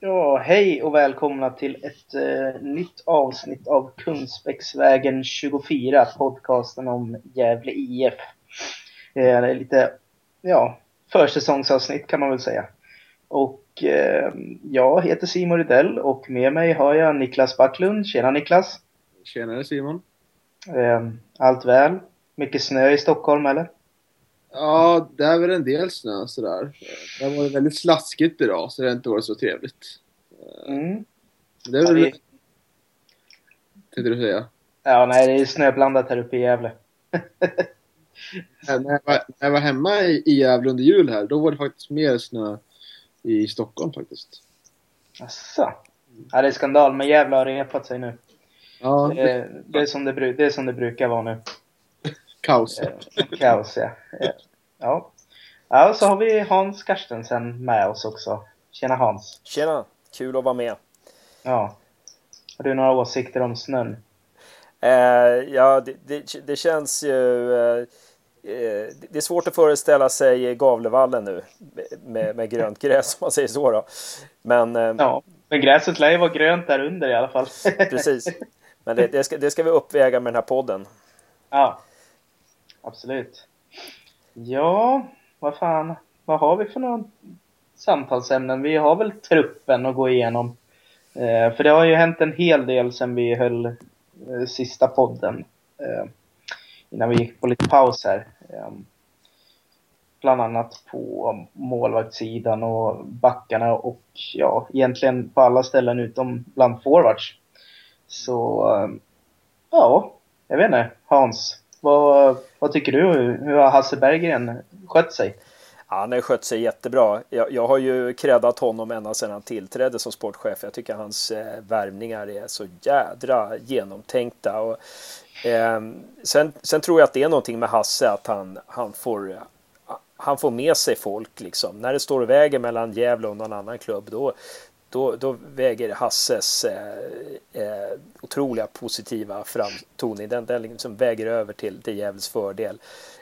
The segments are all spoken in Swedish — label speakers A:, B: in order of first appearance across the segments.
A: Ja, hej och välkomna till ett eh, nytt avsnitt av Kungsbäcksvägen 24, podcasten om Gävle IF. Eh, det är lite, ja, försäsongsavsnitt kan man väl säga. Och eh, jag heter Simon Rydell och med mig har jag Niklas Backlund. Tjena Niklas!
B: Tjenare Simon!
A: Eh, allt väl? Mycket snö i Stockholm eller?
B: Ja, det är väl en del snö sådär. Det varit väldigt slaskigt idag så det har inte varit så trevligt.
A: Mm.
B: Det är väl... Ja, det... Tänkte du säga?
A: Ja, nej, det är snöblandat här uppe i Gävle.
B: när, jag var, när jag var hemma i, i Gävle under jul här, då var det faktiskt mer snö i Stockholm faktiskt.
A: Asså? Ja, det är skandal, men Gävle har repat sig nu.
B: Ja,
A: det, det, är som det, det är som det brukar vara nu.
B: Kaos.
A: Eh, kaos, ja. ja. Ja, så har vi Hans Karstensen med oss också. Tjena Hans!
C: Tjena! Kul att vara med.
A: Ja. Har du några åsikter om snön?
C: Eh, ja, det, det, det, känns ju... Eh, eh det är svårt att föreställa sig Gavlevallen nu med, med grönt gräs om man säger så då. Men,
A: eh, ja, men gräset lär ju vara grönt där under i alla fall.
C: precis. Men det, det, ska, det ska vi uppväga med den här podden.
A: Ja, absolut. Ja, vad fan, vad har vi för några samtalsämnen? Vi har väl truppen att gå igenom. Eh, för det har ju hänt en hel del sen vi höll eh, sista podden. Eh, innan vi gick på lite paus här. Eh, bland annat på målvaktssidan och backarna och ja, egentligen på alla ställen utom bland forwards. Så eh, ja, jag vet inte. Hans, vad, vad tycker du? Hur har Hasse Berggren skött sig?
C: Han har skött sig jättebra. Jag, jag har ju kräddat honom ända sedan han tillträdde som sportchef. Jag tycker hans eh, värvningar är så jädra genomtänkta. Och, eh, sen, sen tror jag att det är någonting med Hasse att han, han får han får med sig folk liksom. När det står och väger mellan Gävle och någon annan klubb då, då, då väger Hasses eh, eh, otroliga positiva framtoning, den, den liksom väger över till, till Gävles fördel.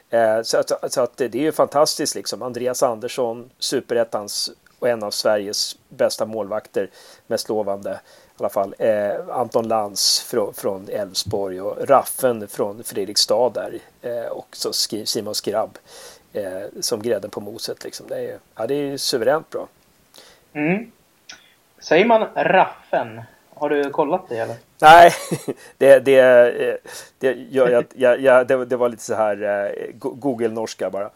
C: Eh, så, att, så att det är ju fantastiskt liksom. Andreas Andersson, superettans och en av Sveriges bästa målvakter, mest lovande i alla fall. Eh, Anton Lantz från, från Elfsborg och Raffen från Fredrikstad där. Eh, och så Simon Skrabb eh, som grädden på moset. Liksom. Det, är, ja, det är suveränt bra.
A: Mm. Säger man Raffen? Har du kollat det eller?
C: Nej, det, det, det, jag, jag, jag, det, det var lite så här eh, Google-norska bara.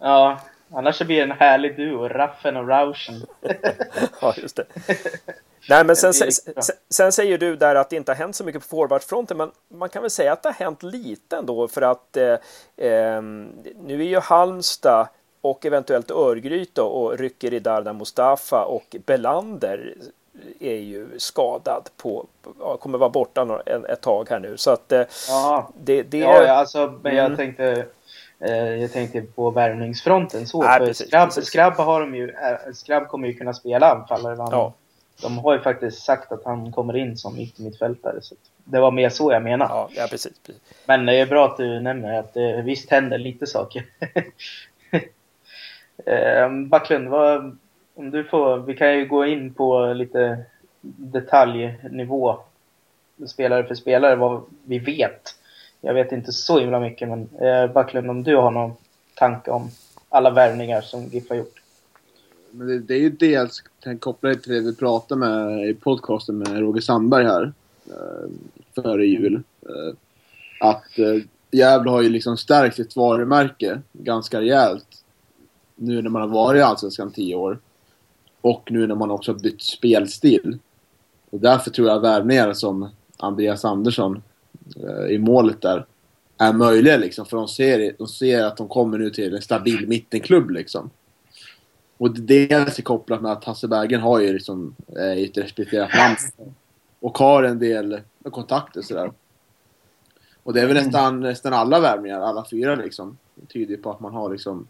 A: Ja, annars blir det en härlig duo, Raffen och Rauschen.
C: ja, just det. Nej, men sen, sen, sen, säger du där att det inte har hänt så mycket på forwardfronten, men man kan väl säga att det har hänt lite ändå för att eh, eh, nu är ju Halmstad och eventuellt Örgryte och rycker i Darda Mustafa och Belander är ju skadad på, kommer vara borta ett tag här nu. Så att eh,
A: det, det... Ja, alltså, men jag mm. tänkte eh, jag tänkte på värvningsfronten så. Nej, för precis, Skrabb, precis. Skrabb, har de ju, äh, Skrabb kommer ju kunna spela anfallare. Ja. De har ju faktiskt sagt att han kommer in som mittfältare. Så det var mer så jag menade.
C: Ja, ja precis, precis.
A: Men det är bra att du nämner att det visst händer lite saker. eh, Backlund, vad, om du får, vi kan ju gå in på lite detaljnivå spelare för spelare vad vi vet. Jag vet inte så himla mycket men eh, Backlund om du har någon tanke om alla värvningar som GIF har gjort?
B: Men det, det är ju dels kopplat till det vi pratade med i podcasten med Roger Sandberg här eh, före jul. Eh, att eh, Gävle har ju liksom stärkt sitt varumärke ganska rejält nu när man har varit i Allsvenskan tio år. Och nu när man också har bytt spelstil. Och därför tror jag värvningar som Andreas Andersson eh, i målet där är möjliga liksom. För de ser, de ser att de kommer nu till en stabil mittenklubb liksom. Och det är kopplat med att Hasse Bergen har ju liksom eh, ett respekterat namn. Och har en del kontakter sådär. Och det är väl nästan, nästan alla värvningar, alla fyra liksom. Tyder på att man har liksom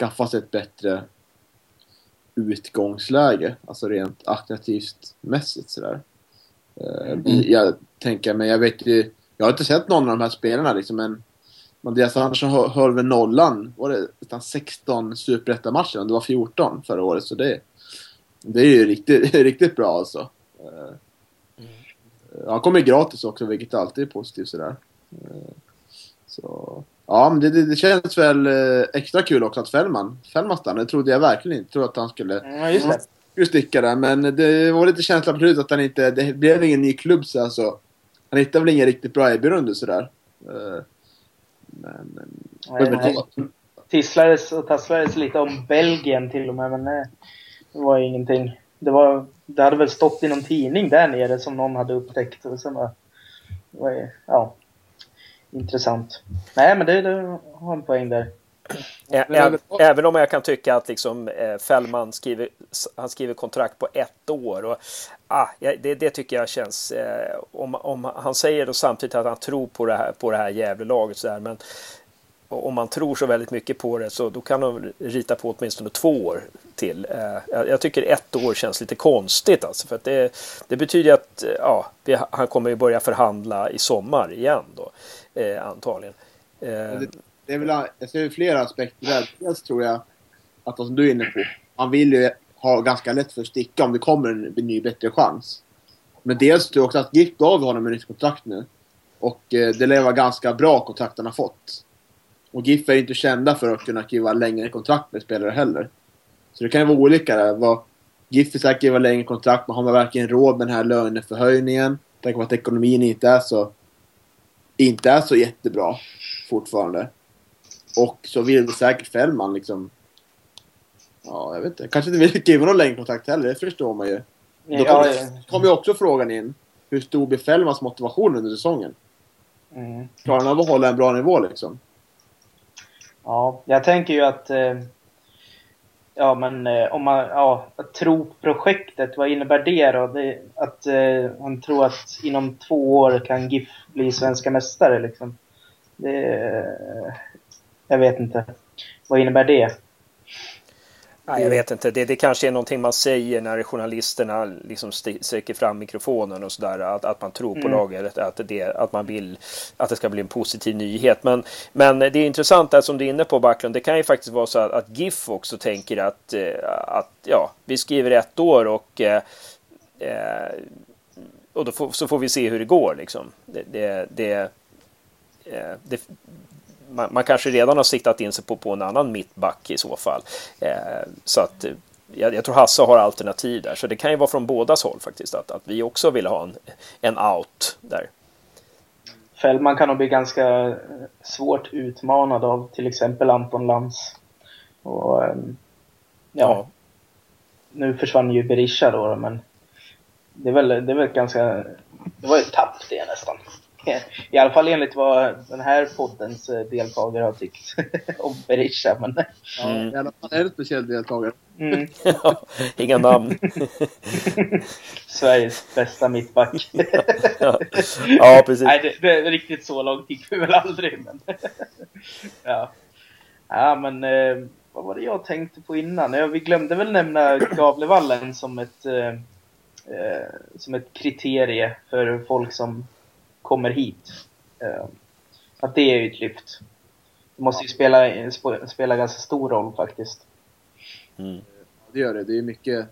B: skaffat sig ett bättre utgångsläge. Alltså rent attraktivt mässigt sådär. Eh, mm. Jag tänker, men jag vet ju... Jag har inte sett någon av de här spelarna liksom, men Mattias Andersson höll väl nollan, var det 16 superettamatcher? Det var 14 förra året, så det... Det är ju riktigt, riktigt bra alltså. Eh, Han kommer gratis också, vilket alltid är positivt sådär. Eh, Så, ja, men det, det, det känns väl eh, extra kul också att Fällman, Fällman stannar. Det trodde jag verkligen inte. Jag trodde att han skulle,
A: Ja, just det.
B: skulle sticka där. Men det var lite känsla på slutet att han inte... Det blev ingen ny klubb så alltså. Han hittade väl ingen riktigt bra erbjudande sådär. Eh, Men...
A: Nej, nej. tisslades och tasslades lite om Belgien till och med, men nej, det var ju ingenting. Det, var, det hade väl stått i någon tidning där nere som någon hade upptäckt. Och sen var, var ja, intressant. Nej, men det, det har en poäng där.
C: Även om jag kan tycka att liksom, eh, Fällman skriver, han skriver kontrakt på ett år. Och, ah, det, det tycker jag känns... Eh, om, om han säger då samtidigt att han tror på det här, på det här Gävlelaget. Så där, men om man tror så väldigt mycket på det så då kan de rita på åtminstone två år till. Eh, jag, tycker ett år känns lite konstigt alltså. För att det, det betyder att ja, vi, han kommer ju börja förhandla i sommar igen då. Eh, antagligen. Eh,
B: det, det är väl, jag ser flera aspekter där. Dels tror jag att, som du är inne på, han vill ju ha ganska lätt för att sticka om det kommer en ny bättre chans. Men dels tror jag också att GIF gav honom ett nytt kontrakt nu. Och eh, det lär vara ganska bra kontrakt han har fått. Och GIF är inte kända för att kunna skriva längre kontrakt med spelare heller. Så det kan ju vara olika där. Vad, GIF är säkert skriva längre kontrakt, men har man verkligen råd med den här löneförhöjningen? Tänk på att ekonomin inte är så inte är så jättebra fortfarande. Och så vill säkert Fällman liksom... Ja, jag vet inte. Kanske inte vill skriva någon längre kontrakt heller, det förstår man ju. Då
A: Ja,
B: kommer kom ju också frågan in. Hur stor blir Fällmans motivation under säsongen?
A: mm.
B: Klarar han av att hålla en bra nivå liksom?
A: ja, jag tänker ju att eh, Ja, men eh, om man ja, att tro på projektet, vad innebär det då? Det, att eh, han tror att inom två år kan GIF bli svenska mästare liksom. Det, jag vet inte. Vad innebär det?
C: Nej, jag vet inte. Det, det kanske är någonting man säger när journalisterna liksom st- sträcker fram mikrofonen och sådär. Att, att man tror på
A: Mm.
C: laget, att, det, att man vill att det ska bli en positiv nyhet. Men, men det är intressant där som du är inne på Backlund. Det kan ju faktiskt vara så att, att GIF också tänker att, eh, att ja, vi skriver ett år och eh, eh, och då får, så får vi se hur det går liksom. Det, det, det, eh, det, man, man kanske redan har siktat in sig på, på en annan mittback i så fall. Eh, så att eh, jag, jag tror Hasse har alternativ där. Så det kan ju vara från bådas håll faktiskt. Att, att vi också vill ha en, en out där.
A: Fällman kan nog bli ganska svårt utmanad av till exempel Anton Lantz. Och, ehm, ja, nu försvann ju Berisha då, men det är väl, det är väl ganska, det var ett tapp det nästan. I alla fall enligt vad den här poddens eh, deltagare har tyckt om Berisha. Men,
C: Mm.
B: Alla fall är det en speciell deltagare.
A: mm,
C: Inga namn.
A: Sveriges bästa mittback.
C: ja, precis.
A: Nej, det, det är riktigt så långt gick vi väl aldrig. Men ja. ja, men eh, vad var det jag tänkte på innan? Ja, vi glömde väl nämna Gavlevallen som ett, eh, som ett kriterie för folk som kommer hit. Eh, att det är ju ett lyft. Det måste ju spela, sp- spela ganska stor roll faktiskt.
C: Mm.
B: Det gör det. Det är mycket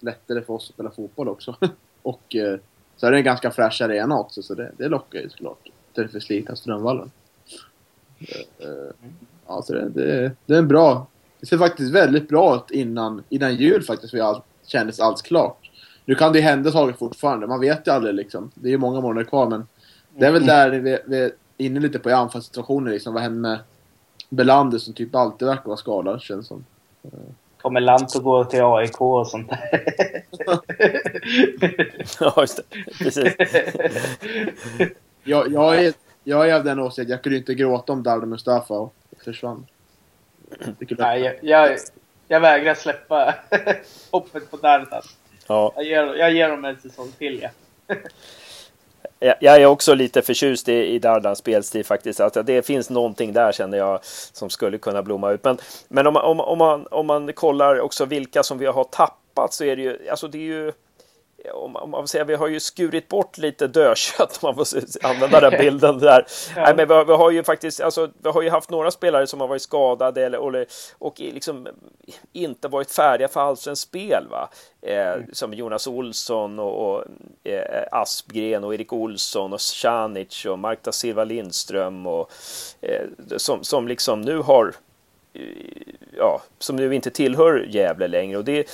B: lättare för oss att spela fotboll också. och eh, så är det en ganska fräsch arena också, så det, det lockar ju såklart. Istället för slita Strömvallen. Eh, eh, ja, så det, det, det är en bra... Det ser faktiskt väldigt bra ut innan, innan jul faktiskt, för allt kändes allt klart. Nu kan det ju hända saker fortfarande, man vet ju aldrig liksom. Det är ju många månader kvar, men det är väl där vi, vi är inne lite på i anfallssituationer liksom. Vad händer med Belander som typ alltid verkar vara skadad, känns som.
A: Kommer Lant att gå till AIK och sånt där?
C: Ja, just det. Precis.
B: Jag, jag, är, jag är av den åsikten jag kunde inte gråta om Dardo Mustafa försvann.
A: Nej, jag, jag, jag vägrar släppa hoppet på Dardan.
C: Ja.
A: Jag ger, jag ger dem en säsong till, ja.
C: Jag är också lite förtjust i, i Dardans spelstil faktiskt. Att det finns någonting där känner jag som skulle kunna blomma ut. Men, men om, om, om, man, om man kollar också vilka som vi har tappat så är det ju, alltså det är ju om, om man säger, vi har ju skurit bort lite dödkött om man får använda den bilden där. ja. Nej, men vi, vi, har ju faktiskt, alltså, vi har ju haft några spelare som har varit skadade eller, och, och liksom inte varit färdiga för allsvenskt spel. Va? Eh, mm. Som Jonas Olsson och, och eh, Aspgren och Erik Olsson och Sjanic och Mark da Silva Lindström och eh, som, som liksom nu har ja, som nu inte tillhör Gävle längre. Och det,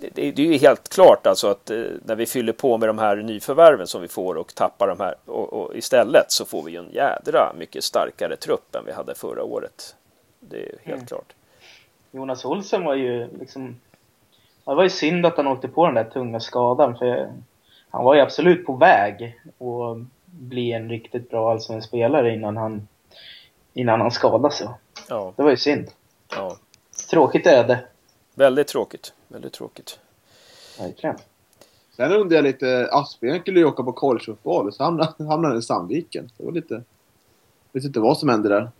C: det, det, är ju helt klart alltså att eh, när vi fyller på med de här nyförvärven som vi får och tappar de här och, och istället så får vi ju en jädra mycket starkare trupp än vi hade förra året. Det är helt mm. klart.
A: Jonas Olsson var ju liksom det var ju synd att han åkte på den där tunga skadan för han var ju absolut på väg att bli en riktigt bra allsvensk spelare innan han innan han skadade sig. Ja. Det var ju synd. Ja. Tråkigt öde.
C: Väldigt tråkigt. Väldigt tråkigt.
A: Verkligen.
B: Sen undrar jag lite, Aspgren skulle ju åka på collegefotboll så hamnade han i Sandviken. Det var lite... Jag vet inte vad som hände där.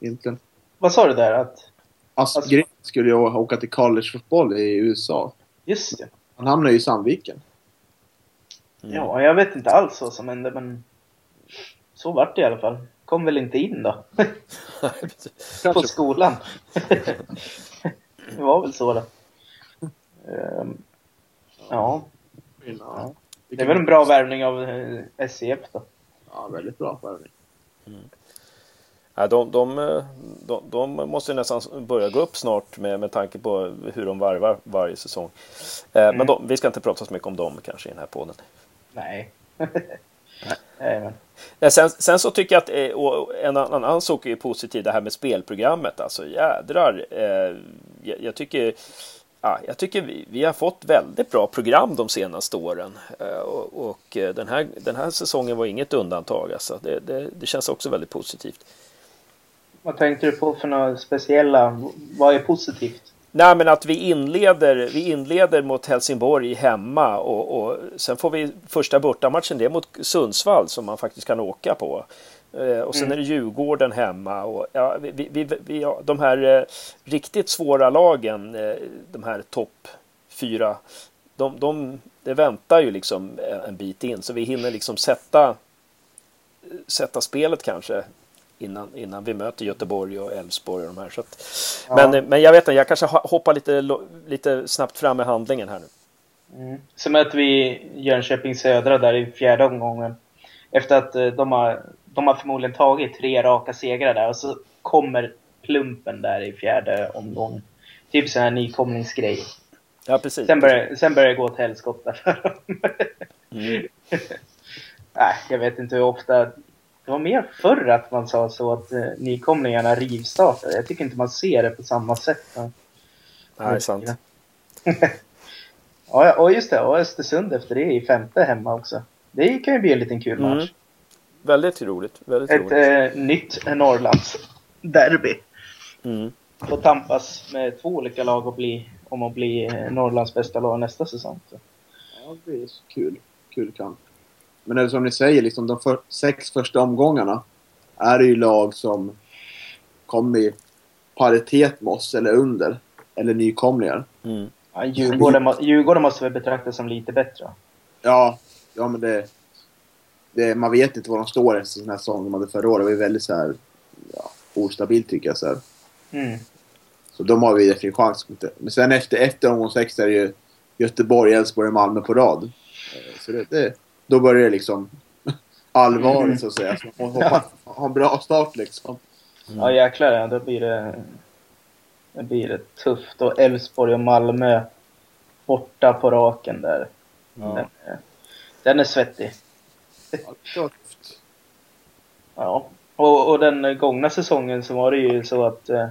B: Egentligen.
A: Vad sa du där? Att...
B: Aspgren skulle ju åka till collegefotboll i USA.
A: Just det.
B: Han hamnade ju i Sandviken.
A: Mm. Ja, jag vet inte alls vad som hände men så vart det i alla fall. Kom väl inte in då? på skolan. det var väl så då. Um, ja. ja. Det är väl en bra värvning av SCF e då.
B: Ja, väldigt bra värvning.
C: Mm. Ja, de, de, de, de, måste nästan börja gå upp snart med, med tanke på hur de varvar varje säsong. Eh, mm. Men de, vi ska inte prata så mycket om dem kanske i den här podden.
A: Nej. Nej.
C: Eh, sen, sen, så tycker jag att eh, en annan sak är positiv, det här med spelprogrammet. Alltså jädrar. Eh, jag, jag, tycker ja, jag tycker vi, vi, har fått väldigt bra program de senaste åren. Eh, och, och eh, den, här, den här säsongen var inget undantag. Alltså. Det, det, det, känns också väldigt positivt.
A: Vad tänkte du på för några speciella? Vad är positivt?
C: Nej, men att vi inleder, vi inleder mot Helsingborg hemma och, och sen får vi första bortamatchen det är mot Sundsvall som man faktiskt kan åka på. Eh, och sen mm. är det Djurgården hemma och ja, vi, vi, vi, ja, de här eh, riktigt svåra lagen, eh, de här topp fyra, de, de, det väntar ju liksom en bit in så vi hinner liksom sätta, sätta spelet kanske innan, innan vi möter Göteborg och Elfsborg och de här. Så att, ja. men, men jag vet inte, jag kanske hoppar lite, lite snabbt fram med handlingen här nu.
A: Mm. Så möter vi Jönköping Södra där i fjärde omgången. Efter att de har de har förmodligen tagit tre raka segrar där och så kommer plumpen där i fjärde omgången. Typ sån här nykomlingsgrej.
C: Ja, precis.
A: Sen börjar, sen börjar det gå åt helskotta för dem. mm. Nej, jag vet inte hur ofta. Det var mer förr att man sa så att eh, nykomlingarna rivstartade. Jag tycker inte man ser det på samma sätt.
C: Nej, det är sant.
A: ja, och just det. Och Östersund efter det i femte hemma också. Det kan ju bli en liten kul match. Mm.
C: Väldigt roligt. Väldigt
A: Ett
C: roligt.
A: Eh, nytt Norrlands derby. Mm. Får tampas med två olika lag och bli, om att bli eh, Norrlands bästa lag nästa säsong. Så.
B: Ja, det är så kul. Kul kamp. Men det är som ni säger, liksom, de för, sex första omgångarna är det ju lag som kommer i paritet med oss eller under. Eller nykomlingar.
A: Mm. Ja, Djurgården, Djurgården måste väl betraktas som lite bättre?
B: Ja, ja men det, det, man vet inte var de står efter sån här säsong de hade förra året. Det var ju väldigt så här, ja, ostabilt tycker jag. Så, här. Mm. så de har vi definitivt chans. Men sen efter, efter omgång sex är det ju Göteborg, Elfsborg och Malmö på rad. Eh, så det, det, då börjar det liksom allvarligt mm. så att säga. Så man får hoppa, ja. ha en bra start liksom.
A: Mm. Ja jäklar ja, då blir det, då blir det tufft. Och Elfsborg och Malmö borta på raken där. Ja. Den, den är svettig. Ja, Ja, och, och den gångna säsongen så var det ju så att eh,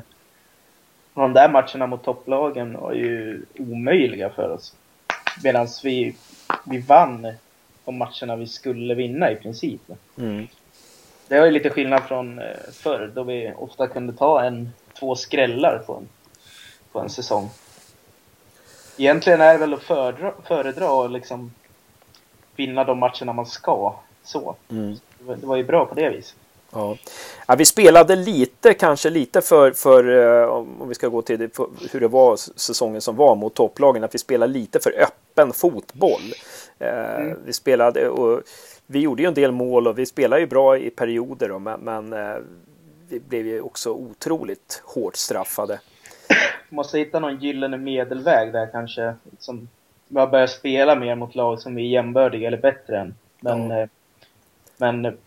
A: de där matcherna mot topplagen var ju omöjliga för oss. Medan vi, vi vann de matcherna vi skulle vinna i princip. Mm. Det var ju lite skillnad från eh, förr då vi ofta kunde ta en, två skrällar på en, på en säsong. Egentligen är det väl att föredra, föredra att liksom vinna de matcherna man ska så. Mm. Det, var, ju bra på det viset.
C: Ja. ja. vi spelade lite, kanske lite för, för om vi ska gå till det, hur det var säsongen som var mot topplagen, att vi spelade lite för öppen fotboll. Mm. Vi spelade och vi gjorde ju en del mål och vi spelade ju bra i perioder då, men, men vi blev ju också otroligt hårt straffade.
A: Måste hitta någon gyllene medelväg där kanske. Som bara börja spela mer mot lag som vi är jämbördiga eller bättre än. Men, ja. men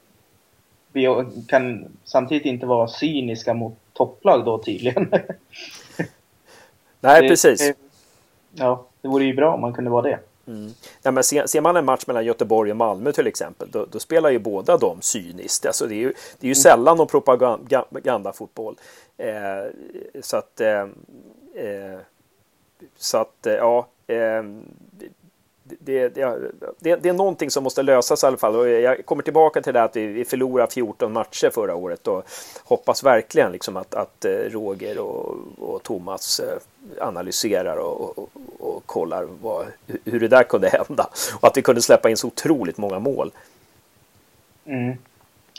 A: vi kan samtidigt inte vara cyniska mot topplag då tydligen.
C: Nej, det, precis.
A: ja, det vore ju bra om man kunde vara det.
C: Mm. Ja, men ser, ser, man en match mellan Göteborg och Malmö till exempel, då, då spelar ju båda de cyniskt. Alltså det är ju, det är ju mm. sällan någon propagandafotboll. Eh, så att, eh, eh, så att eh, ja, eh, det, det, det, det, är någonting som måste lösas i alla fall. Och jag kommer tillbaka till det att vi, vi förlorade 14 matcher förra året och hoppas verkligen liksom att, att eh, Roger och, och Thomas eh, analyserar och, och, och kollar vad, hur det där kunde hända. Och att vi kunde släppa in så otroligt många mål.
A: Mm.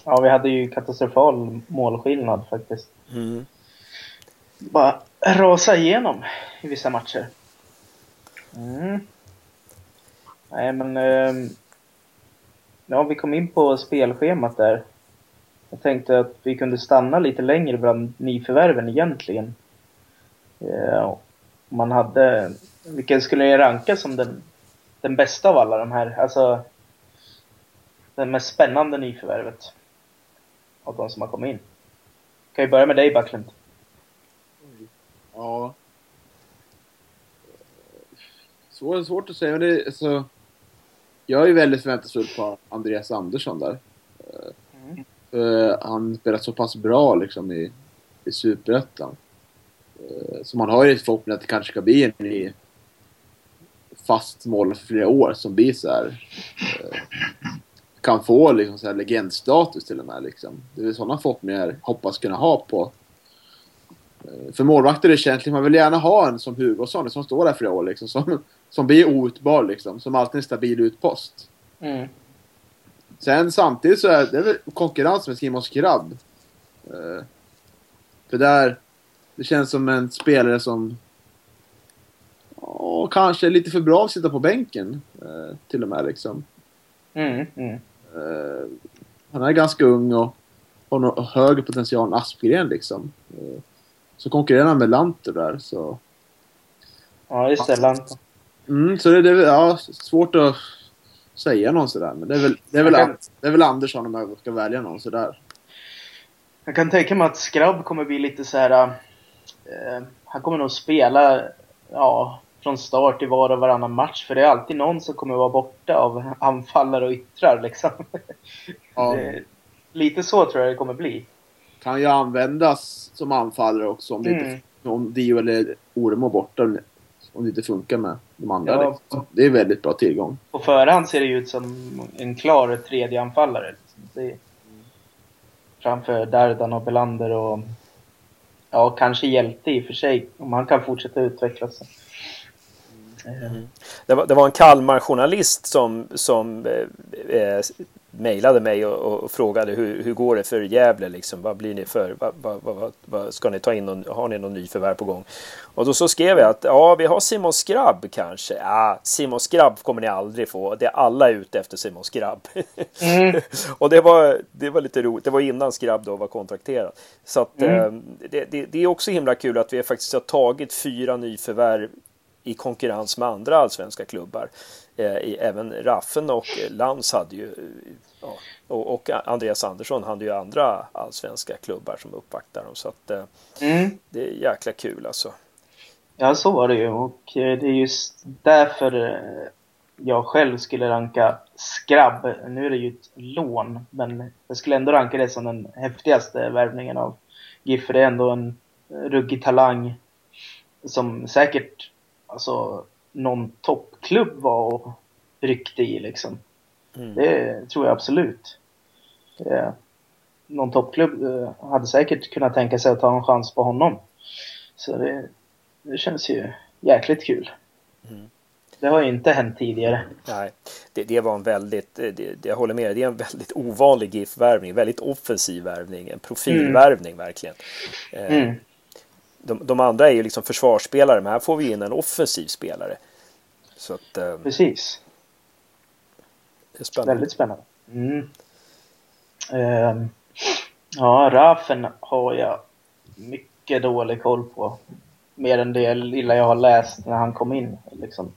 A: Ja, vi hade ju katastrofal målskillnad faktiskt.
C: Mm.
A: Bara rasa igenom i vissa matcher. Mm. Nej, men... Eh, ja, vi kom in på spelschemat där. Jag tänkte att vi kunde stanna lite längre bland nyförvärven egentligen. Eh, man hade... Vilken skulle ni ranka som den, den bästa av alla de här? Alltså... Det mest spännande nyförvärvet. Av de som har kommit in. Kan vi börja med dig, Backlund?
B: Ja. Svårt, svårt att säga, men det, alltså, jag är väldigt förväntansfull på Andreas Andersson där. Mm. Uh, han spelat så pass bra liksom i, i Superettan. Uh, så man har ju förhoppning att det kanske ska bli en ny fast mål för flera år som blir så här, uh, kan få liksom så här legendstatus till och med liksom. Det är sådana förhoppningar jag hoppas kunna ha på för målvakter är det känsligt. Man vill gärna ha en som Hugosson som står där flera år liksom. Som, som blir outbar liksom. Som alltid en stabil utpost.
A: Mm.
B: Sen samtidigt så är det väl konkurrens med Simon Skrabb. Uh, för där, det känns som en spelare som oh, kanske är lite för bra att sitta på bänken. Uh, till och med liksom.
A: Mm, mm.
B: Uh, han är ganska ung och har nog högre potential än Aspgren liksom. så konkurrerar han med Lanter där så...
A: Ja, just det. Lanter.
B: Mm, så det, det är ja, svårt att säga någon sådär. Men det är väl, det är väl, kan... det är väl Andersson om jag ska välja någon sådär.
A: Jag kan tänka mig att Skrabb kommer bli lite så här. Eh, han kommer nog spela ja, från start i var och varannan match. För det är alltid någon som kommer vara borta av anfallare och yttrar liksom. Ja. Det, lite så tror jag det kommer bli.
B: Kan ju användas som anfallare också om, mm. inte, om Dio eller Oremo borta om det inte funkar med de andra. Ja, liksom. Det är väldigt bra tillgång.
A: På förhand ser det ut som en klar tredje anfallare. Liksom. framför Dardan och Belander och ja, kanske Hjälte i och för sig. Om han kan fortsätta utvecklas.
C: Mm. Det, var, det var en Kalmar-journalist som, som eh, eh mejlade mig och, och, frågade hur, hur går det för Gävle liksom? Vad blir ni för? Vad, vad, vad, vad ska ni ta in? Någon, har ni någon ny förvärv på gång? Och då så skrev jag att ja, vi har Simon Skrabb kanske. Ja, Simon Skrabb kommer ni aldrig få. Det är alla ute efter Simon Skrabb. Mm. och det var, det var lite roligt. Det var innan Skrabb då var kontrakterad. Så att mm. eh, det, det, det, är också himla kul att vi faktiskt har tagit fyra nyförvärv i konkurrens med andra allsvenska klubbar. Eh, även Raffen och Lans hade ju ja, och, Andreas Andersson hade ju andra allsvenska klubbar som uppvaktar dem. Så att eh, mm. det är jäkla kul alltså.
A: Ja, så var det ju. Och eh, det är just därför jag själv skulle ranka Skrabb. Nu är det ju ett lån, men jag skulle ändå ranka det som den häftigaste värvningen av GIF. Det är ändå en ruggig talang som säkert alltså, någon toppklubb var och ryckte i liksom. Mm. Det tror jag absolut. Det, någon toppklubb eh, hade säkert kunnat tänka sig att ta en chans på honom. Så det, det känns ju jäkligt kul.
C: Mm.
A: Det har ju inte hänt tidigare.
C: Nej, det, det var en väldigt, det, det, jag håller med det är en väldigt ovanlig GIF-värvning, väldigt offensiv värvning, en profilvärvning mm. verkligen. Eh, mm. De, de, andra är ju liksom försvarsspelare, men här får vi in en offensiv spelare. Så att, eh,
A: Precis. Det är spännande. Väldigt spännande. Mm. Um, ja, Rafen har jag mycket dålig koll på. Mer än det lilla jag har läst när han kom in. Liksom.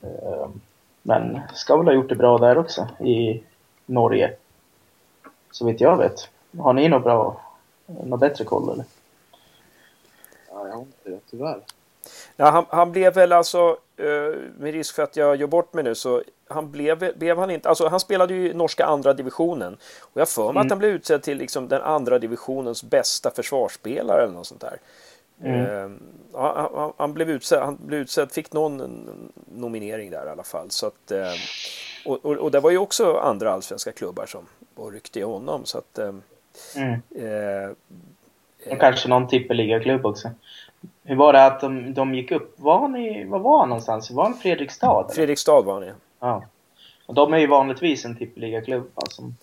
A: Um, men ska väl ha gjort det bra där också, i Norge. Så vitt jag vet. Har ni något bra, något bättre koll eller?
B: Ja, jag inte det tyvärr.
C: Ja, han, han blev väl alltså, eh, med risk för att jag gör bort mig nu, så han blev, blev han inte, alltså han spelade ju i norska andra divisionen. Och jag för mig mm. att han blev utsedd till liksom den andra divisionens bästa försvarsspelare eller något sånt där. Mm. Uh, han, han, blev utsedd, han blev utsedd, fick någon nominering där i alla fall. Så att, uh, och, och, och, det var ju också andra allsvenska klubbar som var ryckte i honom. Så att, uh, mm.
A: och kanske någon tippeliga-klubb också. Hur var det att de, de gick upp? Var han i, var var han någonstans? Var han Fredrikstad? Eller?
C: Fredrikstad var han ja.
A: ja. Och de är ju vanligtvis en tippeliga-klubb som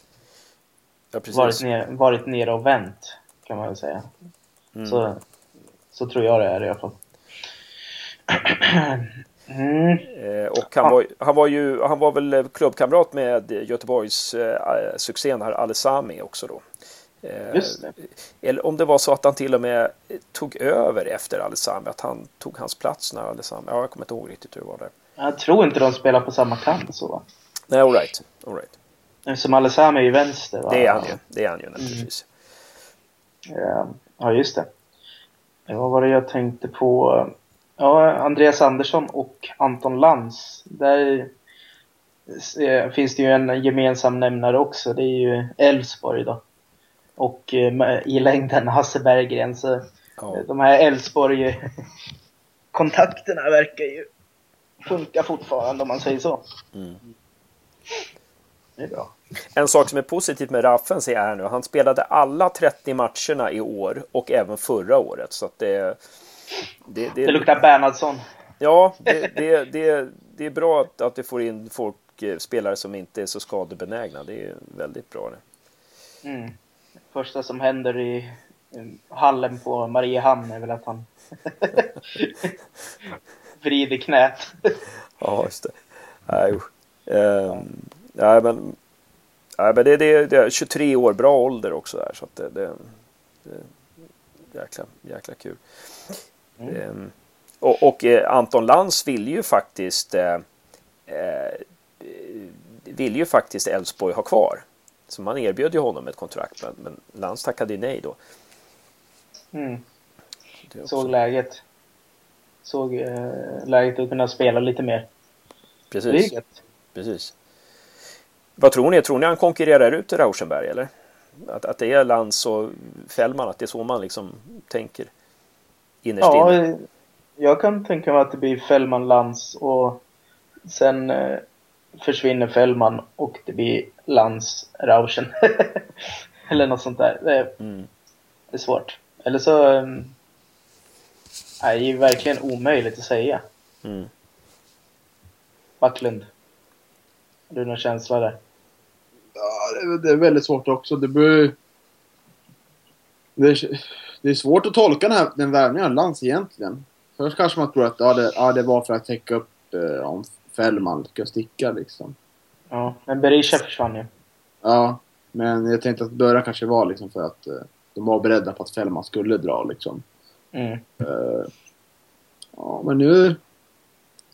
A: ja, varit, ner, varit nere och vänt, kan man väl säga. Mm. Så, så tror jag det är i alla fall.
C: Mm. Eh, och han var, han var ju, han var väl klubbkamrat med Göteborgs eh, succén här Alessami också då.
A: Eh.
C: Eller om det var så att han till och med tog över efter Alessami, att han tog hans plats när Alessami, ja jag kommer inte ihåg riktigt hur det var där.
A: Jag tror inte de spelar på samma kant så va?
C: Nej, alright. All right.
A: Eftersom Alessami är ju vänster va?
C: Det är han ju, det är han ju.
A: Mm. Ja, just det. Vad var det jag tänkte på? Ja, Andreas Andersson och Anton Lantz. Där eh, finns det ju en gemensam nämnare också. Det är ju Elfsborg då och eh, i längden Hasse Berggren. Så ja. de här Elfsborg-kontakterna verkar ju funka fortfarande om man säger så. Mm. Det är bra.
C: En sak som är positivt med Raffen ser jag här nu. Han spelade alla 30 matcherna i år och även förra året. Så det,
A: det, det, det luktar Bernhardsson.
C: Ja, det, det, det, det är bra att, att vi får in folk, eh, spelare som inte är så skadebenägna. Det är väldigt bra det.
A: Mm första som händer i hallen på Mariehamn är väl att han vrider knät.
C: ja, just det. Nej, um, nej men, nej, men det, det, det är 23 år, bra ålder också där. Så att det, det, det jäkla, jäkla kul. Mm. Um, och, och eh, Anton Lantz vill ju faktiskt eh, eh, vill ju faktiskt Elfsborg ha kvar. Så man erbjöd ju honom ett kontrakt men, men Lantz tackade nej då.
A: Mm. Såg läget. Såg eh, läget att kunna spela lite mer.
C: Precis. Precis. Vad tror ni? Tror ni han konkurrerar ut Rauschenberg eller? Att, att det är Lantz och Fällman, att det är så man liksom tänker? Innerst ja, inne.
A: jag kan tänka mig att det blir Fällman, Lantz och sen eh, försvinner Fällman och det blir Lans Rauschen. Eller något sånt där. Det är, mm. det är svårt. Eller så... Um, det är ju verkligen omöjligt att säga. Mm. Backlund. Har du någon känsla där?
B: Ja, det är, det är väldigt svårt också. Det blir... Det är, det är svårt att tolka den, här, den värvningen av Lans egentligen. Först kanske man tror att ja, det, ja, det var för att täcka upp eh, om Fällman ska sticka liksom.
A: Ja, men Berisha försvann ju.
B: Ja, men jag tänkte att Dörra kanske var liksom för att uh, de var beredda på att Fällman skulle dra liksom. Mm. Uh, ja, men nu...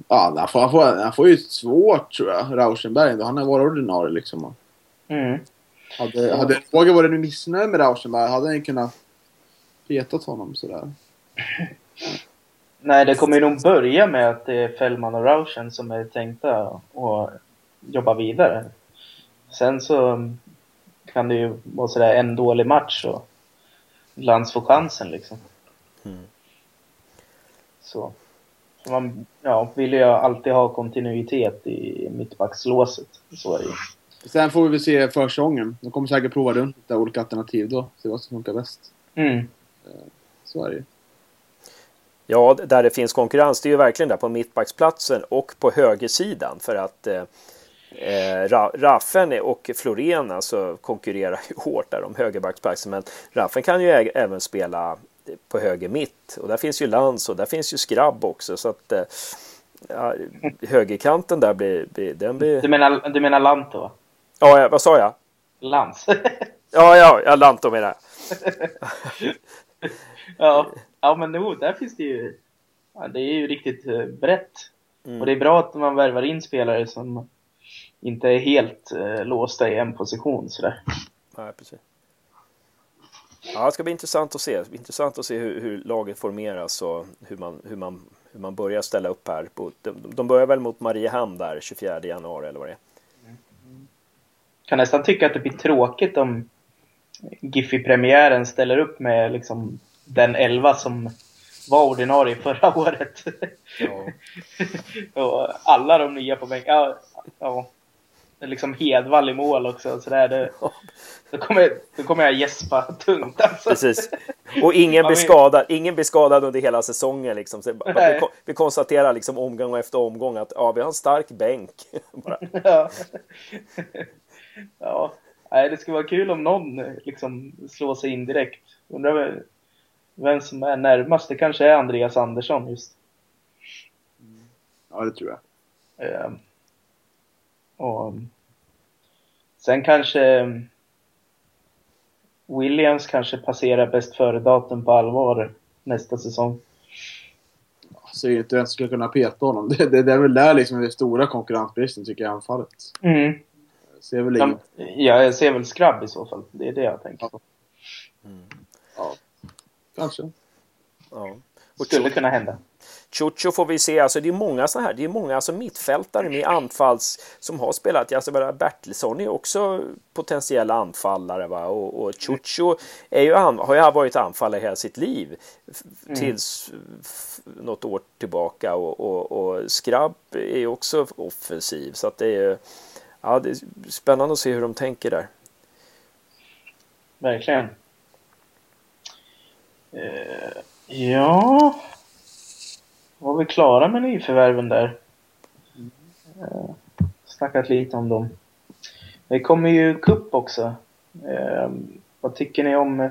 B: Ja, han får, han, får, han får ju svårt tror jag, Rauschenberg. Han har varit ordinarie liksom. Mm. Hade, hade Roger varit missnöjd med Rauschenberg hade han kunnat petat honom sådär.
A: Nej, det kommer ju nog börja med att det är Fällman och Rauschen som är tänkta att jobba vidare. Sen så kan det ju vara sådär en dålig match och Lantz får chansen liksom. Mm. Så. så. man ja, vill ju alltid ha kontinuitet i mittbackslåset. Så är det ju.
B: Sen får vi väl se försäsongen. De kommer säkert prova runt lite olika alternativ då. Se vad som funkar bäst. Mm. Så är det ju.
C: Ja, där det finns konkurrens, det är ju verkligen där på mittbacksplatsen och på högersidan för att eh, eh Raffen och Florén alltså konkurrerar ju hårt där om högerbacksplatsen. Men Raffen kan ju även spela på höger mitt och där finns ju Lans och där finns ju Skrabb också så att eh, högerkanten där blir, blir, den blir...
A: Du menar, du menar Lanto?
C: Ja, vad sa jag?
A: Lans.
C: ja, ja, ja, Lanto menar jag.
A: ja, ja, men no, där finns det ju... Ja, det är ju riktigt uh, brett. Mm. Och det är bra att man värvar in spelare som inte är helt uh, låsta i en position sådär.
C: Nej, precis. Ja, det ska bli intressant att se. Intressant att se hur, hur laget formeras och hur man, hur, man, hur man börjar ställa upp här. De, de börjar väl mot Mariehamn där 24 januari eller vad det är.
A: Kan nästan tycka att det blir tråkigt om Giffy-premiären ställer upp med liksom den elva som var ordinarie förra året. Ja. och alla de nya på bänken. Ja, ja. Liksom Hedvall i mål också. Så där, det, då, kommer, då kommer jag gäspa tungt alltså.
C: Precis. Och ingen blir skadad. Ingen blir skadad under hela säsongen. Liksom. Så vi, vi konstaterar liksom omgång efter omgång att ja, vi har en stark bänk.
A: ja. ja. Nej, det skulle vara kul om någon liksom slår sig in direkt. Undrar vem som är närmast. Det kanske är Andreas Andersson just.
B: Ja, det tror jag.
A: Uh, och sen kanske Williams kanske passerar bäst före-datum på allvar nästa säsong.
B: Jag ser inte vem som skulle kunna peta honom. Det, det, det är väl där liksom det stora konkurrensbristen tycker jag i anfallet.
A: Mm.
B: Ser väl ja,
A: ja, jag ser väl Skrabb i så fall. Det är det jag tänker på.
B: Mm. Ja, kanske.
C: Ja.
A: Och Skulle kunna hända.
C: Chucho får vi se, alltså det är många så här, det är många alltså mittfältare med anfalls som har spelat. Alltså Bertilsson är också potentiella anfallare va? och, och Chucho är ju, har ju varit anfallare hela sitt liv mm. tills något år tillbaka och, och, och Skrabb är också offensiv så att det är ja, det är spännande att se hur de tänker där.
A: Verkligen. Uh, ja, var vi klara med nyförvärven där. Uh, snackat lite om dem. Det kommer ju kupp också. Uh, vad tycker ni om...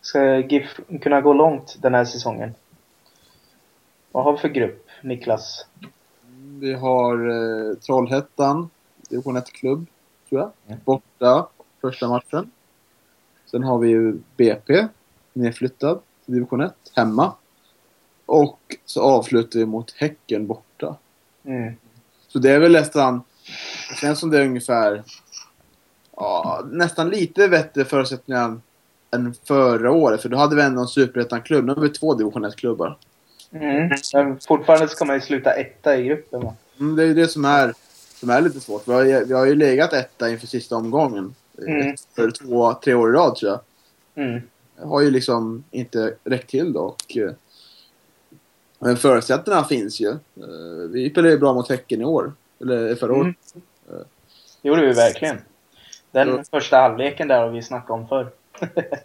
A: Ska GIF kunna gå långt den här säsongen? Vad har vi för grupp, Niklas?
B: Vi har eh, Trollhättan, division 1-klubb, tror jag. Mm. Borta första matchen. Sen har vi ju BP, nedflyttad till division 1, hemma. Och så avslutar vi mot Häcken borta.
A: Mm.
B: Så det är väl nästan... Det känns som det är ungefär... Ja, nästan lite bättre förutsättningar än förra året. För då hade vi ändå en superettan-klubb. Nu har vi två division 1-klubbar.
A: Mm. Men fortfarande ska man ju sluta etta i gruppen va?
B: Mm, det är ju det som är, som är lite svårt. Vi har, vi har ju legat etta inför sista omgången. Mm. För två, tre år i rad tror jag.
A: Mm.
B: har ju liksom inte räckt till då. Och, eh, men förutsättningarna finns ju. Eh, vi spelade ju bra mot Häcken i år. Eller förra året. Mm.
A: Det gjorde vi verkligen. Den ja. första halvleken där har vi snackat om förr.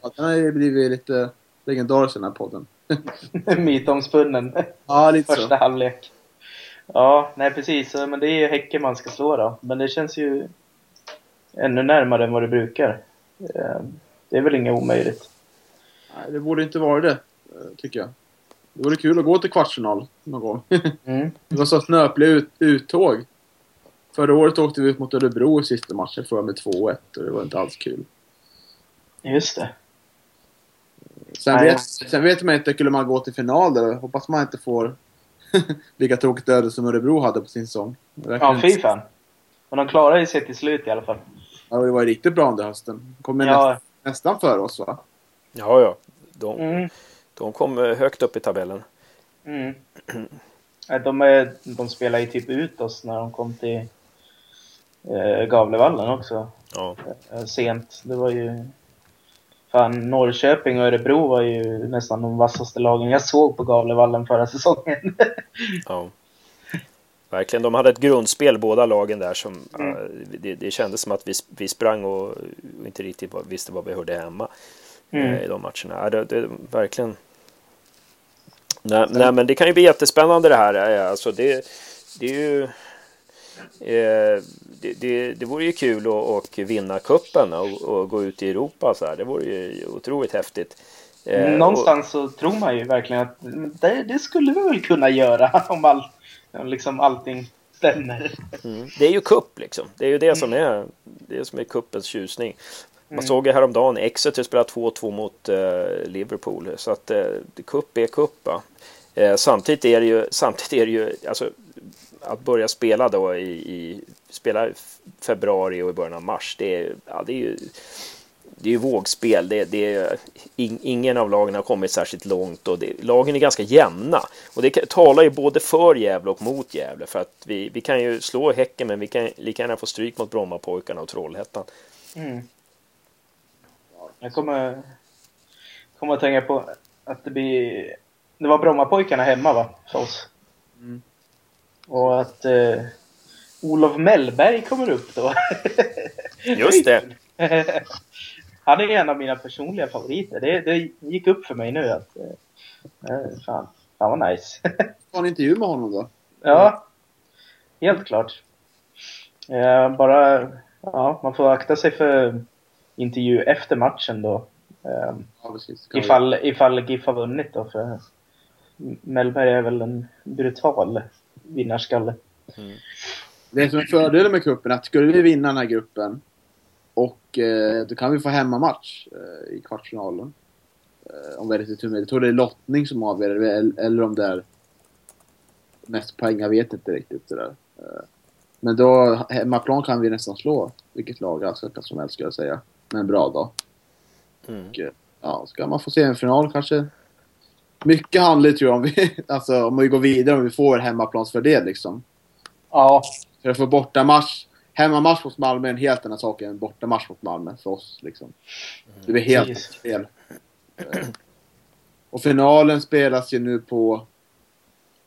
B: ja, den har ju blivit lite legendarisk den här podden.
A: Mytomspunnen.
B: Ja, lite
A: Första så. halvlek. Ja, nej precis. Men det är ju Häcken man ska slå då. Men det känns ju ännu närmare än vad det brukar. Eh, det är väl inget omöjligt.
B: Nej, det borde inte vara det, eh, tycker jag. Det vore kul att gå till kvartsfinal någon gång.
A: Mm.
B: Det var så snöpliga ut, uttåg. Förra året åkte vi ut mot Örebro i sista matchen, förlorade med 2-1 och det var inte alls kul.
A: Just det.
B: Sen, vet, sen vet man inte, skulle man gå till final där, hoppas man inte får lika tråkigt öde som Örebro hade på sin säsong.
A: Ja, fy fan. Men de klarade sig till slut i alla fall.
B: Ja, det var riktigt bra under hösten. De kom ja. näst, nästan före oss va?
C: Ja, ja. De, mm. De kom eh, högt upp i tabellen.
A: Mm. De, är, de spelade ju typ ut oss när de kom till eh, Gavlevallen också.
C: Ja.
A: Eh, sent. Det var ju Fan, Norrköping och Örebro var ju nästan de vassaste lagen jag såg på Gavlevallen förra säsongen.
C: ja. Verkligen, de hade ett grundspel båda lagen där som mm. det, det kändes som att vi, vi sprang och inte riktigt visste vad vi hörde hemma mm. uh, i de matcherna. Det, det, verkligen Nej, nej, men det kan ju bli jättespännande det här. Eh, alltså det, det är ju... Eh, det, det, det vore ju kul att, att vinna kuppen och, och, gå ut i Europa så här. Det vore ju otroligt häftigt.
A: Eh, Någonstans och, så tror man ju verkligen att det, det, skulle vi väl kunna göra om all, liksom allting stämmer.
C: Mm. Det är ju kupp liksom. Det är ju det som är, det som är kuppens tjusning. Man mm. såg ju häromdagen Exeter spela 2-2 mot uh, Liverpool. Så att uh, kupp är kupp. Eh, samtidigt är det ju, samtidigt är det ju alltså, att börja spela då i, i spela februari och i början av mars. Det är, ja, det är ju det är ju vågspel. Det, det är, ingen av lagen har kommit särskilt långt och det, lagen är ganska jämna. Och det talar ju både för Gävle och mot Gävle. För att vi, vi kan ju slå Häcken men vi kan lika gärna få stryk mot Brommapojkarna och Trollhättan. Mm.
A: Jag kommer, kommer att tänka på att det blir... Det var Brommapojkarna hemma va? För oss. Mm. Och att eh, Olof Mellberg kommer upp då.
C: Just det.
A: Han är en av mina personliga favoriter. Det, det gick upp för mig nu att... Eh, eh fan, fan vad nice.
B: Har en intervju med honom då?
A: Ja, helt klart. Eh, bara, ja, man får akta sig för intervju efter matchen då. Eh, ja, ifall, ifall GIF har vunnit då. För Mellberg är väl en brutal vinnarskalle. Mm.
B: Det som är fördelen med gruppen att skulle vi vinna den här gruppen och eh, då kan vi få hemmamatch eh, i kvartsfinalen. Eh, om vi är lite tur med Jag tror det är lottning som avgör det, eller om det är mest poäng. Jag vet inte riktigt sådär. Eh, men då, hemmaplan kan vi nästan slå vilket lag allsvenskan som helst skulle jag säga. Med en bra dag. Mm. Och, eh, ja, ska man få se en final kanske. Mycket handlar tror jag om vi, alltså om vi går vidare om vi får hemmaplansfördel liksom.
A: Ja.
B: För att få bortamatch hemmamatch mot Malmö är en helt annan sak än bortamatch mot Malmö för oss. Liksom. Det blir helt fel. Och finalen spelas ju nu på...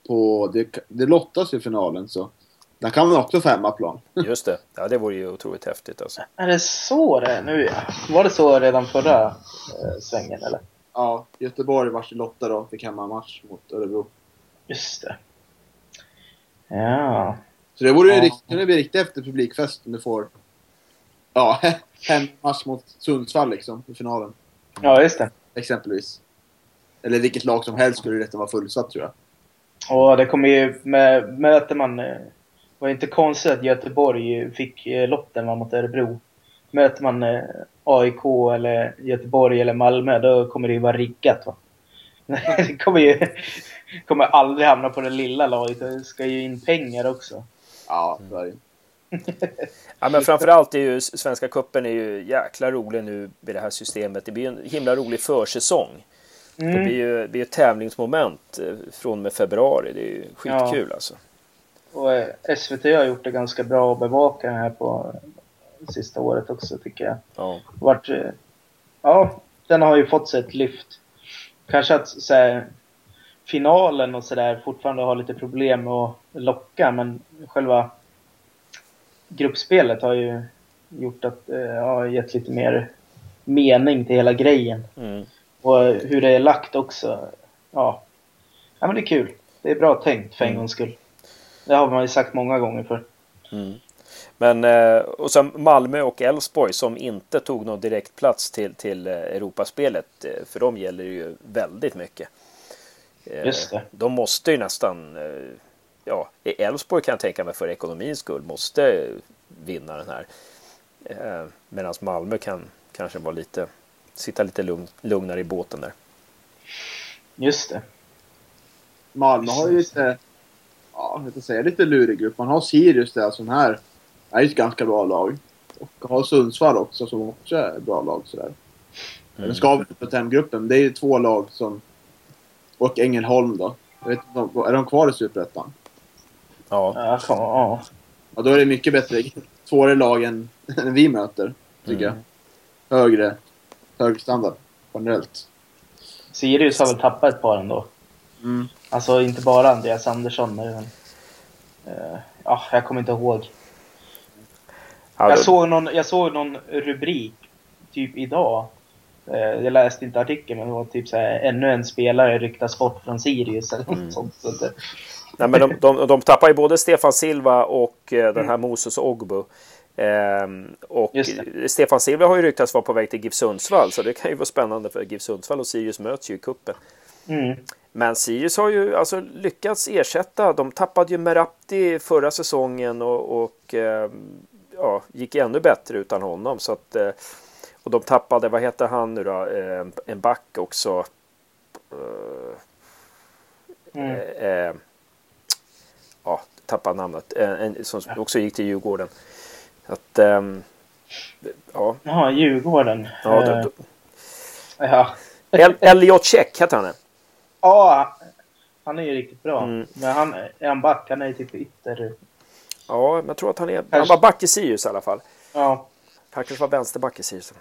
B: på det, det lottas ju finalen så. Där kan man också få hemmaplan.
C: Just det. Ja, det vore ju otroligt häftigt alltså.
A: Är det så det är nu? Var det så redan förra eh, svängen eller?
B: Ja, Göteborg vars lotta då fick hemmamatch mot Örebro.
A: Just det. Ja.
B: Så det vore ja. riktigt, det bli riktigt efter publikfest om du får ja, en match mot Sundsvall liksom i finalen.
A: Ja, just det.
B: Exempelvis. Eller vilket lag som helst skulle det vara fullsatt tror jag.
A: Ja, det kommer ju med, möter man... Det eh, var inte konstigt att Göteborg fick eh, lotten mot Örebro. Möter man eh, AIK eller Göteborg eller Malmö, då kommer det ju vara riggat va. det kommer ju kommer aldrig hamna på det lilla laget. Det ska ju in pengar också.
B: Ja, så är det
C: Ja, men framförallt är ju Svenska Kuppen är ju jäkla rolig nu med det här systemet. Det blir en himla rolig försäsong. Mm. Det blir ju det blir ett tävlingsmoment eh, från och med februari. Det är ju skitkul ja. alltså.
A: Och eh, SVT har gjort det ganska bra att bevaka det här på sista året också tycker jag. Ja. Vart, eh, ja, den har ju fått sig ett lyft. Kanske att så här, finalen och sådär fortfarande har lite problem med att locka men själva gruppspelet har ju gjort att, eh, ja, gett lite mer mening till hela grejen. Mm. Och hur det är lagt också. Ja. ja, men det är kul. Det är bra tänkt för en mm. gångs skull. Det har man ju sagt många gånger för.
C: Mm. Men eh, och sen Malmö och Elfsborg som inte tog någon direktplats till, till eh, Europaspelet. För dem gäller det ju väldigt mycket.
A: Just det.
C: De måste ju nästan, ja, i Elfsborg kan jag tänka mig för ekonomins skull, måste vinna den här. Medan Malmö kan kanske vara lite, sitta lite lugn, lugnare i båten där.
A: Just det.
B: Malmö har ju lite, ja, jag vet säga lite lurig grupp. Man har Sirius där som här är ju ett ganska bra lag. Och har Sundsvall också som också är ett bra lag sådär. Mm. Den ska väl på temgruppen. Det är ju två lag som och Ängelholm då. Jag vet inte, är de kvar i Superettan?
A: Ja. Ja,
B: ja. då är det mycket bättre. Svårare lag än, än vi möter, tycker mm. jag. Högre, hög standard generellt.
A: Sirius har väl tappat ett par ändå. Mm. Alltså inte bara Andreas Andersson, men... Uh, ja, jag kommer inte ihåg. Jag såg, någon, jag såg någon rubrik, typ idag, Eh, jag läste inte artikeln, men det var typ så här, ännu en spelare ryktas bort från Sirius eller något
C: Mm.
A: sånt. Så det,
C: Nej, men de, de, de tappar ju både Stefan Silva och eh, den här Moses Ogbu. Ehm, och Stefan Silva har ju ryktats vara på väg till GIF Sundsvall så det kan ju vara spännande för GIF Sundsvall och Sirius möts ju i kuppen.
A: mm.
C: Men Sirius har ju alltså lyckats ersätta. De tappade ju Merabti förra säsongen och, och eh, ja, gick ännu bättre utan honom. Så att, eh, och de tappade, vad heter han nu då, eh, en back också. Eh,
A: Mm.
C: eh, ja, tappade namnet. En, som också gick till Djurgården. Att, ehm, ja,
A: Jaha, Djurgården.
C: ja, då,
A: ja.
C: då. El- Elliot Check heter han.
A: ja, han är ju riktigt bra.
C: Mm.
A: Men han är han back, han är ju typ ytter...
C: Ja, men jag tror att han är, han var back i Sirius i alla fall.
A: Ja.
C: Kanske var vänsterback i Sirius.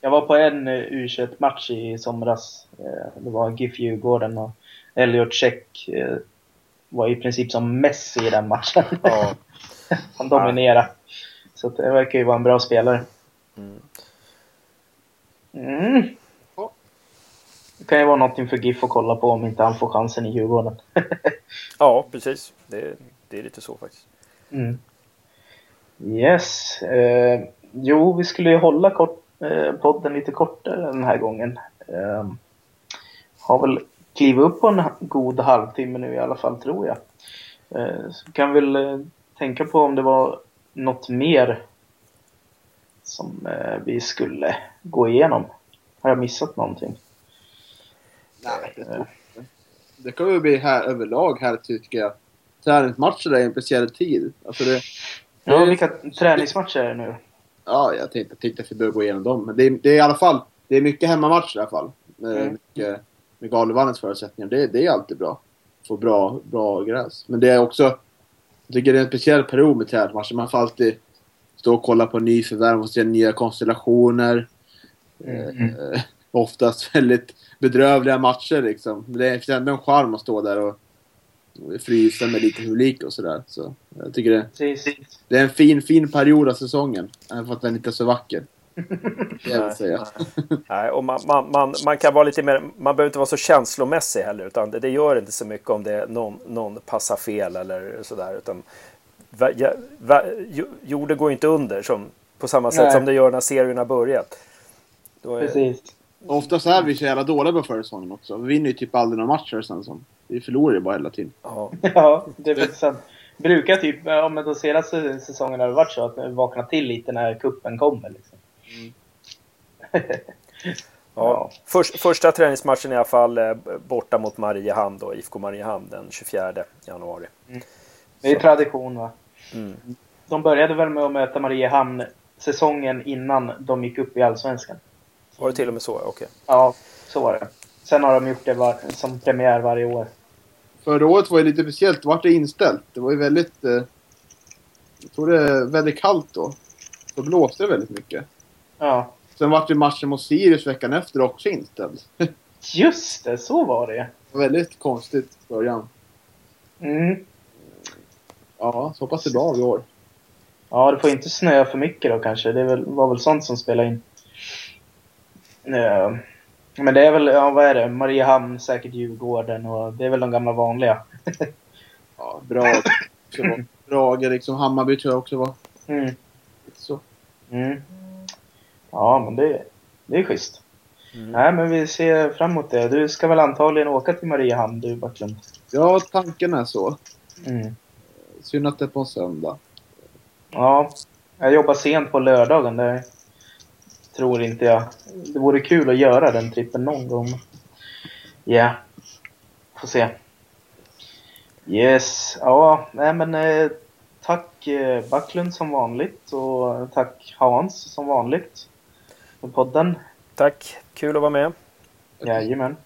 A: Jag var på en eh, U21-match i somras. Eh, Det var GIF Djurgården och Elliot Check eh, var i princip som Messi i den matchen.
C: Ja.
A: Han dominerade. Så att det verkar ju vara en bra spelare.
C: Mm.
A: Mm. Det kan ju vara någonting för GIF att kolla på om inte han får chansen i Djurgården.
C: Ja, precis. Det, det är lite så faktiskt.
A: Mm. Yes. Eh, jo, vi skulle ju hålla kort, eh, podden lite kortare den här gången. Eh, har väl klivit upp på en god halvtimme nu i alla fall, tror jag. Eh, så kan väl eh, tänka på om det var något mer som eh, vi skulle gå igenom. Har jag missat någonting?
B: Nej, det, det kommer ju bli här överlag här tycker jag. Träningsmatcher är en speciell tid. Alltså det,
A: Ja, vilka träningsmatcher är det nu?
B: ja, jag tänkte, tänkte att vi bör gå igenom dem. Men det, är- det är i alla fall det är mycket hemmamatcher i alla fall. Med,
A: Mm.
B: mycket, med Galevannens förutsättningar. Det, det är alltid bra. Få bra, bra gräs. Men det är också... Jag tycker det är en speciell period med träningsmatcher. Man får alltid stå och kolla på nyförvärv och se nya konstellationer.
A: Mm.
B: Eh, oftast väldigt bedrövliga matcher liksom. Men det finns ändå en charm att stå där och frysa med lite publik och sådär. Så jag tycker det,
A: Precis.
B: det är en fin, fin period av säsongen. Även för att den inte är så vacker. Säga.
C: Nej, och man, man, man, man kan vara lite mer, man behöver inte vara så känslomässig heller utan det, det gör inte så mycket om det är någon, någon passar fel eller sådär utan va, ja, va, jo- jorden går inte under som, på samma sätt
A: Nej.
C: som det gör när serien har börjat. Då är,
A: Precis.
B: Oftast är vi så jävla dåliga på förra säsongen också. Vi vinner ju typ aldrig några matcher sen som. Vi förlorar ju bara hela tiden.
C: ja,
A: Ja, det är sant. Brukar typ, ja men de senaste säsongerna har det varit så att vi vaknar till lite när kuppen kommer. Liksom.
C: ja. Först, första träningsmatchen i alla fall eh, borta mot Mariehamn då, IFK Mariehamn den 24 januari.
A: Det är tradition va.
C: Mm.
A: De började väl med att möta Mariehamn säsongen innan de gick upp i Allsvenskan.
C: Var det till och med så? Okej.
A: Ja, så var det. Sen har de gjort det var, som premiär varje år.
B: Förra året var ju lite speciellt. Då var det inställt. Det var ju väldigt... Eh, jag tror det är väldigt kallt då. Då blåste det väldigt mycket.
A: Ja,
B: Sen var det matchen mot Sirius veckan efter också inställd. det
A: just det, så var det.
B: var väldigt konstigt i början.
A: Mm.
B: Ja, så hoppas det bra i år.
A: Ja, det får inte snöa för mycket då kanske. Det väl, var väl sånt som spelar in. Ja. Men det är väl, ja vad är det? Mariehamn, säkert Djurgården och det är väl de gamla vanliga.
B: Ja, bra. Brage, liksom Hammarby tror jag också var.
A: Mm.
B: Så.
A: Mm. Ja, men det, det är schysst.
C: Mm.
A: Nej, men vi ser fram emot det. Du ska väl antagligen åka till Mariehamn, du Backlund?
B: Ja, tanken är så.
A: Mm.
B: Synd att det är på en söndag.
A: Ja, jag jobbar sent på lördagen. Det tror inte jag. Det vore kul att göra den trippen någon gång. Ja, får se. Yes, ja, nej men eh, tack eh, Backlund som vanligt och tack Hans som vanligt för podden.
C: Tack, kul att vara med.
A: Jajamän.